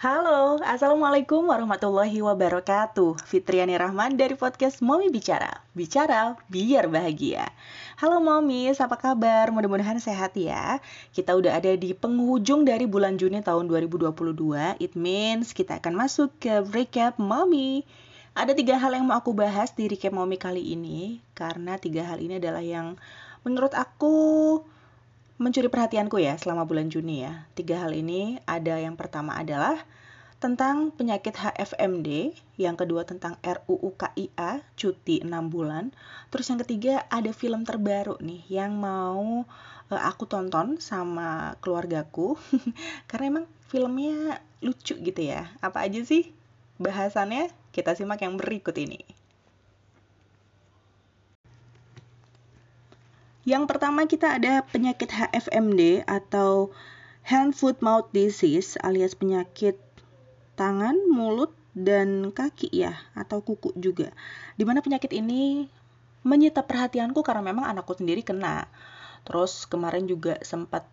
Halo, Assalamualaikum warahmatullahi wabarakatuh. Fitriani Rahman dari podcast Momi Bicara. Bicara biar bahagia. Halo Momi, apa kabar? Mudah-mudahan sehat ya. Kita udah ada di penghujung dari bulan Juni tahun 2022 It means kita akan masuk ke recap Momi. Ada tiga hal yang mau aku bahas di recap Momi kali ini Karena tiga hal ini adalah yang menurut aku mencuri perhatianku ya selama bulan Juni ya. Tiga hal ini ada yang pertama adalah tentang penyakit HFMD, yang kedua tentang RUU KIA, cuti 6 bulan. Terus yang ketiga ada film terbaru nih yang mau uh, aku tonton sama keluargaku karena emang filmnya lucu gitu ya. Apa aja sih bahasannya? Kita simak yang berikut ini. Yang pertama kita ada penyakit HFMD atau Hand Foot Mouth Disease alias penyakit tangan, mulut, dan kaki ya atau kuku juga. Di mana penyakit ini menyita perhatianku karena memang anakku sendiri kena. Terus kemarin juga sempat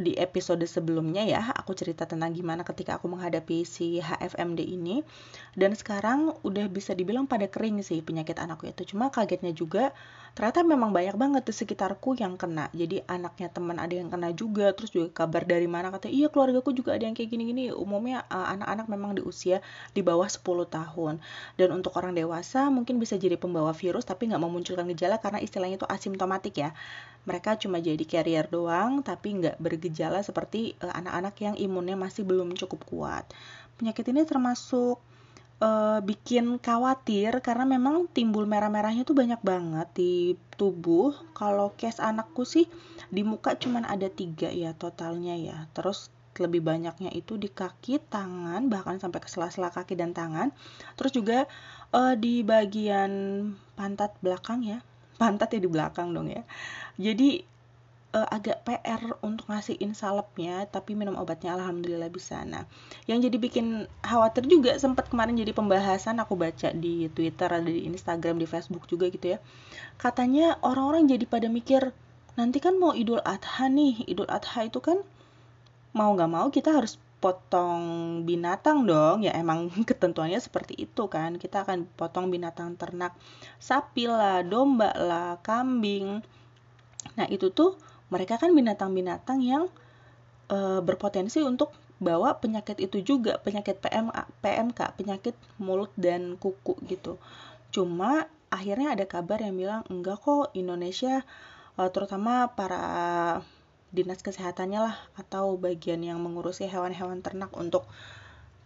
di episode sebelumnya ya aku cerita tentang gimana ketika aku menghadapi si HFMD ini. Dan sekarang udah bisa dibilang pada kering sih penyakit anakku itu. Cuma kagetnya juga ternyata memang banyak banget di sekitarku yang kena. Jadi anaknya teman ada yang kena juga terus juga kabar dari mana kata iya keluargaku juga ada yang kayak gini-gini. Umumnya eh, anak-anak memang di usia di bawah 10 tahun. Dan untuk orang dewasa mungkin bisa jadi pembawa virus tapi nggak memunculkan gejala karena istilahnya itu asimptomatik ya mereka cuma jadi carrier doang tapi nggak bergejala seperti eh, anak-anak yang imunnya masih belum cukup kuat penyakit ini termasuk uh, bikin khawatir karena memang timbul merah-merahnya tuh banyak banget di tubuh. Kalau case anakku sih di muka cuman ada tiga ya totalnya ya. Terus lebih banyaknya itu di kaki, tangan, bahkan sampai ke sela-sela kaki dan tangan. Terus juga uh, di bagian pantat belakang ya. Pantat ya di belakang dong ya. Jadi uh, agak PR untuk ngasihin salepnya tapi minum obatnya alhamdulillah bisa nah yang jadi bikin khawatir juga sempat kemarin jadi pembahasan aku baca di Twitter ada di Instagram di Facebook juga gitu ya katanya orang-orang jadi pada mikir nanti kan mau Idul Adha nih Idul Adha itu kan mau nggak mau kita harus potong binatang dong. Ya emang ketentuannya seperti itu kan. Kita akan potong binatang ternak sapi lah domba lah kambing. Nah itu tuh mereka kan binatang-binatang yang e, berpotensi untuk bawa penyakit itu juga. Penyakit PM, PMK penyakit mulut dan kuku gitu. Cuma akhirnya ada kabar yang bilang enggak kok Indonesia e, terutama para dinas kesehatannya lah atau bagian yang mengurusi hewan-hewan ternak untuk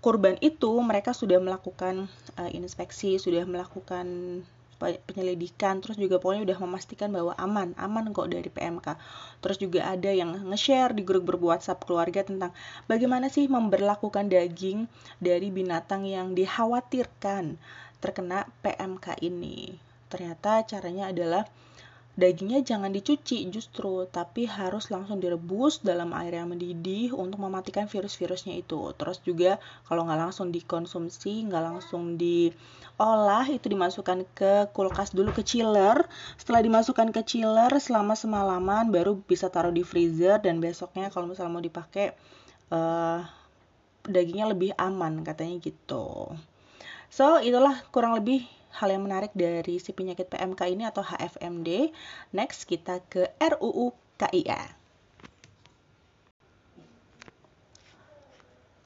kurban itu mereka sudah melakukan uh, inspeksi sudah melakukan penyelidikan terus juga pokoknya udah memastikan bahwa aman aman kok dari PMK terus juga ada yang nge-share di grup-grup WhatsApp keluarga tentang bagaimana sih memberlakukan daging dari binatang yang dikhawatirkan terkena PMK ini. Ternyata caranya adalah Dagingnya jangan dicuci justru, tapi harus langsung direbus dalam air yang mendidih untuk mematikan virus-virusnya itu. Terus juga kalau nggak langsung dikonsumsi, nggak langsung diolah, itu dimasukkan ke kulkas dulu ke chiller. Setelah dimasukkan ke chiller selama semalaman, baru bisa taruh di freezer dan besoknya kalau misalnya mau dipakai, uh, dagingnya lebih aman katanya gitu. So, itulah kurang lebih hal yang menarik dari si penyakit PMK ini atau HFMD. Next kita ke RUU KIA.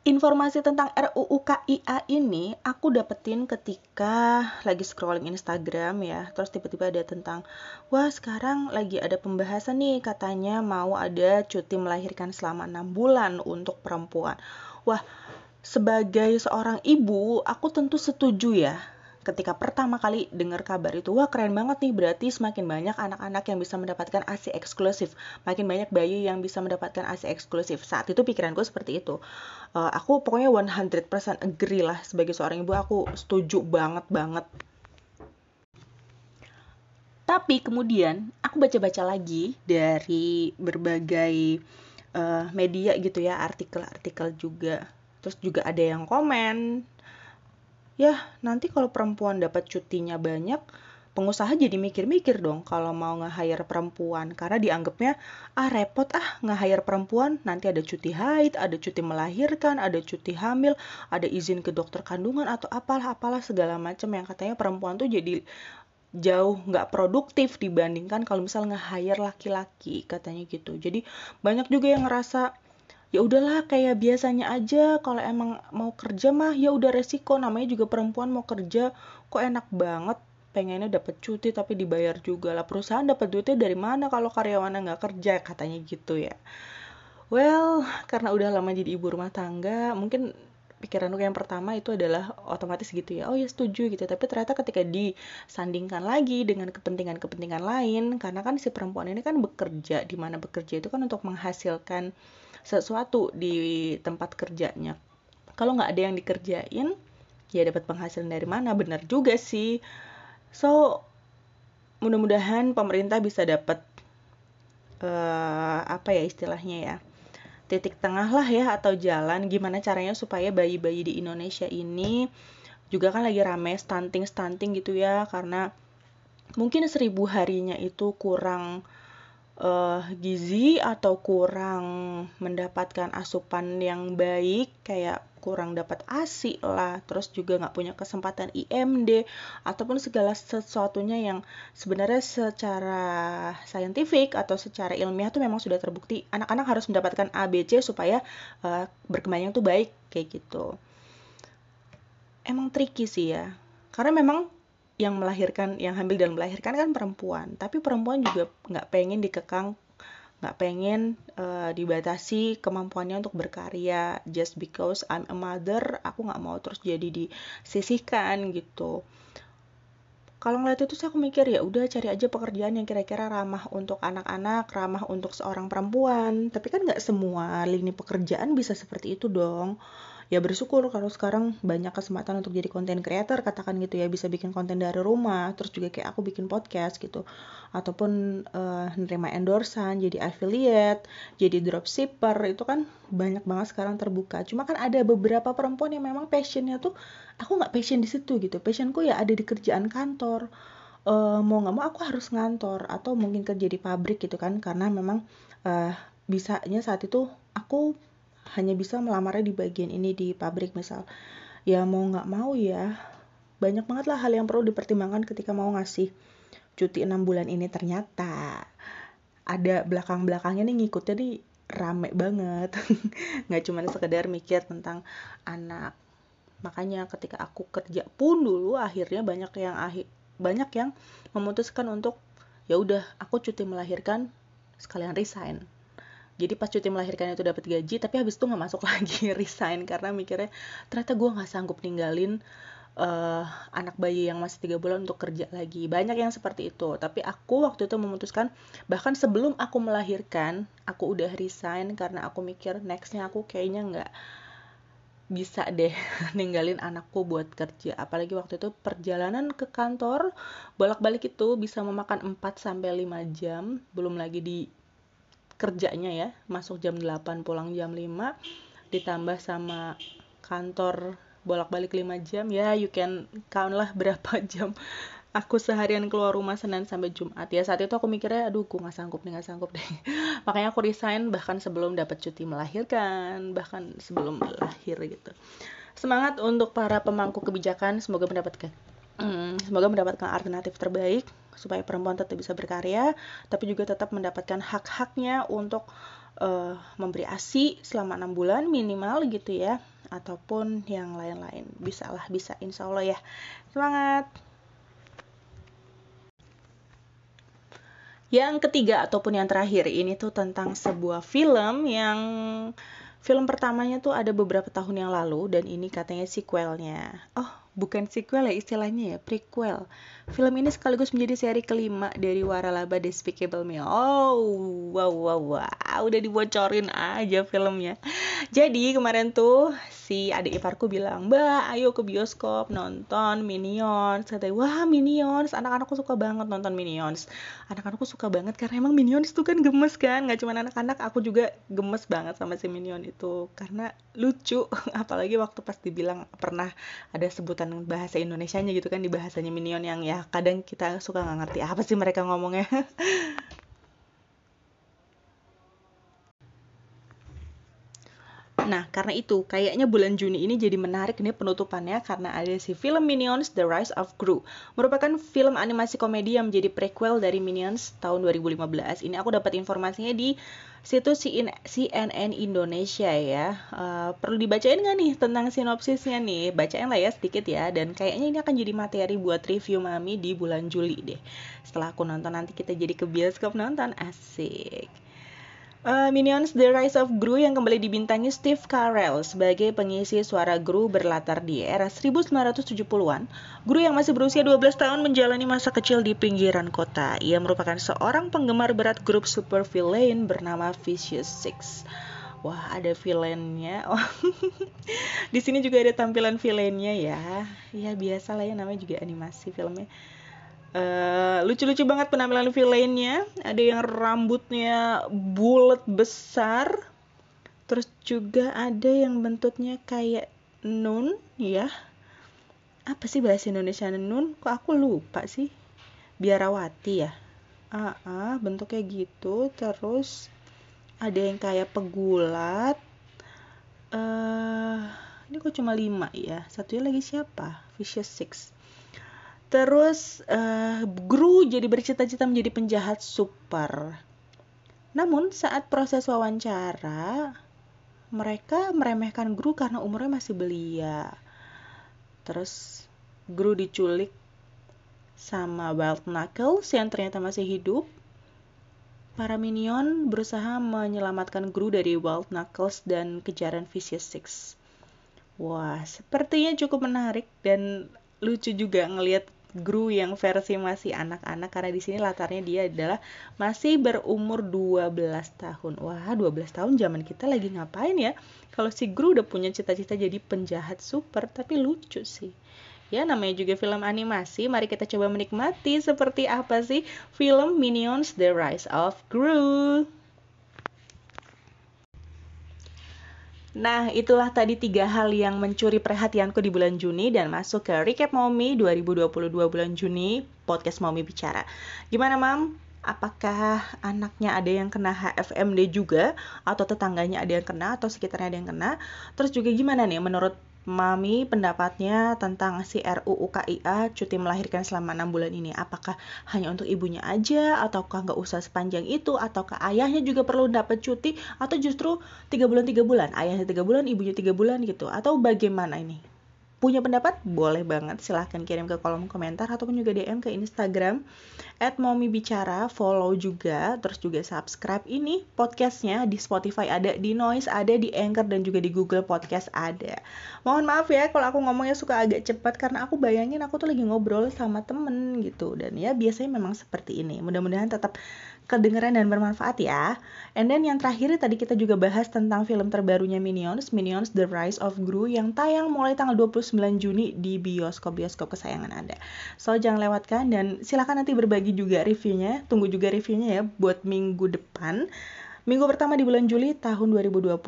Informasi tentang RUU KIA ini aku dapetin ketika lagi scrolling Instagram ya. Terus tiba-tiba ada tentang, wah sekarang lagi ada pembahasan nih katanya mau ada cuti melahirkan selama 6 bulan untuk perempuan. Wah, sebagai seorang ibu, aku tentu setuju ya ketika pertama kali dengar kabar itu wah keren banget nih berarti semakin banyak anak-anak yang bisa mendapatkan AC eksklusif. Makin banyak bayi yang bisa mendapatkan AC eksklusif. Saat itu pikiranku seperti itu. Uh, aku pokoknya 100% agree lah sebagai seorang ibu aku setuju banget banget. Tapi kemudian aku baca-baca lagi dari berbagai uh, media gitu ya artikel-artikel juga. Terus juga ada yang komen ya nanti kalau perempuan dapat cutinya banyak pengusaha jadi mikir-mikir dong kalau mau nge-hire perempuan. Karena dianggapnya ah repot ah nge-hire perempuan. Nanti ada cuti haid, ada cuti melahirkan, ada cuti hamil, ada izin ke dokter kandungan atau apalah apalah segala macam. Yang katanya perempuan tuh jadi jauh nggak produktif dibandingkan kalau misal nge-hire laki-laki katanya gitu. Jadi banyak juga yang ngerasa ya udahlah kayak biasanya aja kalau emang mau kerja mah ya udah resiko. Namanya juga perempuan mau kerja kok enak banget pengennya dapat cuti tapi dibayar juga lah. Perusahaan dapat duitnya dari mana kalau karyawannya nggak kerja? Katanya gitu ya. Well karena udah lama jadi ibu rumah tangga mungkin pikiranku yang pertama itu adalah otomatis gitu ya. Oh ya setuju gitu. Tapi ternyata ketika disandingkan lagi dengan kepentingan-kepentingan lain karena kan si perempuan ini kan bekerja di mana bekerja itu kan untuk menghasilkan sesuatu di tempat kerjanya. Kalau nggak ada yang dikerjain ya dapat penghasilan dari mana? Benar juga sih. So mudah-mudahan pemerintah bisa dapat uh, apa ya istilahnya ya titik tengah lah ya atau jalan gimana caranya supaya bayi-bayi di Indonesia ini juga kan lagi rame stunting stunting gitu ya. Karena mungkin seribu harinya itu kurang uh, gizi atau kurang mendapatkan asupan yang baik kayak kurang dapat ASI lah, terus juga nggak punya kesempatan IMD ataupun segala sesuatunya yang sebenarnya secara saintifik atau secara ilmiah tuh memang sudah terbukti anak-anak harus mendapatkan ABC supaya uh, berkembang tuh baik kayak gitu. Emang tricky sih ya, karena memang yang melahirkan yang hamil dan melahirkan kan perempuan. Tapi perempuan juga nggak pengen dikekang nggak pengen uh, dibatasi kemampuannya untuk berkarya. Just because I'm a mother aku nggak mau terus jadi disisihkan gitu. Kalau ngeliat itu sih aku mikir ya udah cari aja pekerjaan yang kira-kira ramah untuk anak-anak ramah untuk seorang perempuan. Tapi kan nggak semua lini pekerjaan bisa seperti itu dong ya bersyukur kalau sekarang banyak kesempatan untuk jadi konten creator katakan gitu ya. Bisa bikin konten dari rumah terus juga kayak aku bikin podcast gitu. Ataupun uh, nerima endorsan jadi affiliate jadi dropshipper itu kan banyak banget sekarang terbuka. Cuma kan ada beberapa perempuan yang memang passionnya tuh aku nggak passion di situ gitu. Passionku ya ada di kerjaan kantor. Uh, mau nggak mau aku harus ngantor atau mungkin kerja di pabrik gitu kan. Karena memang uh, bisanya saat itu aku hanya bisa melamarnya di bagian ini di pabrik misal. Ya mau nggak mau ya banyak banget lah hal yang perlu dipertimbangkan ketika mau ngasih cuti enam bulan ini. Ternyata ada belakang-belakangnya nih ngikutnya nih rame banget. Nggak cuma sekedar mikir tentang anak. Makanya ketika aku kerja pun dulu akhirnya banyak yang banyak yang memutuskan untuk ya udah aku cuti melahirkan sekalian resign jadi pas cuti melahirkan itu dapat gaji tapi habis itu nggak masuk lagi resign karena mikirnya ternyata gue nggak sanggup ninggalin uh, anak bayi yang masih tiga bulan untuk kerja lagi. Banyak yang seperti itu tapi aku waktu itu memutuskan bahkan sebelum aku melahirkan aku udah resign karena aku mikir nextnya aku kayaknya nggak bisa deh ninggalin anakku buat kerja. Apalagi waktu itu perjalanan ke kantor bolak-balik itu bisa memakan 4 sampai 5 jam belum lagi di kerjanya ya masuk jam 8 pulang jam 5 ditambah sama kantor bolak-balik 5 jam ya you can count lah berapa jam aku seharian keluar rumah Senin sampai Jumat. Ya saat itu aku mikirnya aduh gue nggak sanggup nih nggak sanggup deh. Makanya aku resign bahkan sebelum dapat cuti melahirkan bahkan sebelum lahir gitu. Semangat untuk para pemangku kebijakan semoga mendapatkan hmm, semoga mendapatkan alternatif terbaik supaya perempuan tetap bisa berkarya tapi juga tetap mendapatkan hak-haknya untuk uh, memberi ASI selama enam bulan minimal gitu ya ataupun yang lain-lain. Bisa lah bisa insya Allah ya. Semangat! Yang ketiga ataupun yang terakhir ini tuh tentang sebuah film yang film pertamanya tuh ada beberapa tahun yang lalu dan ini katanya sequelnya. Oh bukan sequel ya istilahnya ya prequel. Film ini sekaligus menjadi seri kelima dari Waralaba Despicable Me. Oh wow wow wow. Udah dibocorin aja filmnya. Jadi kemarin tuh si adik iparku bilang mbak ayo ke bioskop nonton Minions. Katanya wah Minions. Anak-anakku suka banget nonton Minions. Anak-anakku suka banget karena emang Minions tuh kan gemes kan. Nggak cuma anak-anak aku juga gemes banget sama si Minion itu. Karena lucu apalagi waktu pas dibilang pernah ada sebutan mendengarkan bahasa Indonesianya gitu kan di bahasanya Minion yang ya kadang kita suka nggak ngerti apa sih mereka ngomongnya Nah, karena itu kayaknya bulan Juni ini jadi menarik nih penutupannya karena ada si film Minions The Rise of Gru. Merupakan film animasi komedi yang menjadi prequel dari Minions tahun 2015. Ini aku dapat informasinya di situs CNN Indonesia ya. Uh, perlu dibacain nggak nih tentang sinopsisnya nih? Bacain lah ya sedikit ya. Dan kayaknya ini akan jadi materi buat review Mami di bulan Juli deh. Setelah aku nonton nanti kita jadi ke bioskop nonton. Asik. Uh, Minions The Rise of Gru yang kembali dibintangi Steve Carell sebagai pengisi suara Gru berlatar di era 1970-an. Gru yang masih berusia 12 tahun menjalani masa kecil di pinggiran kota. Ia merupakan seorang penggemar berat grup super villain bernama Vicious Six. Wah, ada villainnya. Oh. di sini juga ada tampilan villainnya ya. Ya biasa lah ya namanya juga animasi filmnya eh, lucu-lucu banget penampilan villainnya. Ada yang rambutnya bulat besar. Terus juga ada yang bentuknya kayak nun ya. Apa sih bahasa Indonesia nun? Kok aku lupa sih? Biarawati ya? Ah, ah bentuknya gitu. Terus ada yang kayak pegulat. Uh, ini kok cuma lima ya? Satunya lagi siapa? Vicious Six Terus uh, Gru jadi bercita-cita menjadi penjahat super. Namun saat proses wawancara, mereka meremehkan Gru karena umurnya masih belia. Terus Gru diculik sama Wild Knuckles yang ternyata masih hidup. Para minion berusaha menyelamatkan Gru dari Wild Knuckles dan kejaran Vicious Six. Wah, sepertinya cukup menarik dan lucu juga ngelihat Gru yang versi masih anak-anak karena di sini latarnya dia adalah masih berumur 12 tahun. Wah, 12 tahun zaman kita lagi ngapain ya? Kalau si Gru udah punya cita-cita jadi penjahat super tapi lucu sih. Ya, namanya juga film animasi. Mari kita coba menikmati seperti apa sih film Minions The Rise of Gru. Nah, itulah tadi tiga hal yang mencuri perhatianku di bulan Juni dan masuk ke Recap Mommy 2022 bulan Juni, podcast Mommy Bicara. Gimana, Mam? Apakah anaknya ada yang kena HFMD juga atau tetangganya ada yang kena atau sekitarnya ada yang kena? Terus juga gimana nih menurut Mami pendapatnya tentang si RUU KIA cuti melahirkan selama 6 bulan ini. Apakah hanya untuk ibunya aja ataukah nggak usah sepanjang itu ataukah ayahnya juga perlu dapat cuti atau justru tiga bulan tiga bulan ayahnya tiga bulan ibunya tiga bulan gitu atau bagaimana ini? Punya pendapat boleh banget. Silahkan kirim ke kolom komentar ataupun juga DM ke Instagram at Mommy Bicara follow juga terus juga subscribe ini podcastnya. Di Spotify ada di Noise ada di Anchor dan juga di Google Podcast ada. Mohon maaf ya kalau aku ngomongnya suka agak cepat karena aku bayangin aku tuh lagi ngobrol sama temen gitu. Dan ya biasanya memang seperti ini. Mudah-mudahan tetap kedengeran dan bermanfaat ya. And then yang terakhir tadi kita juga bahas tentang film terbarunya Minions, Minions The Rise of Gru yang tayang mulai tanggal 29 Juni di bioskop-bioskop kesayangan Anda. So jangan lewatkan dan silakan nanti berbagi juga reviewnya, tunggu juga reviewnya ya buat minggu depan. Minggu pertama di bulan Juli tahun 2022.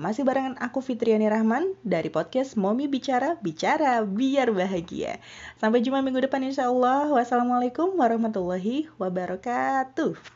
Masih barengan aku Fitriani Rahman dari podcast Momi Bicara, Bicara Biar Bahagia. Sampai jumpa minggu depan insya Allah. Wassalamualaikum warahmatullahi wabarakatuh.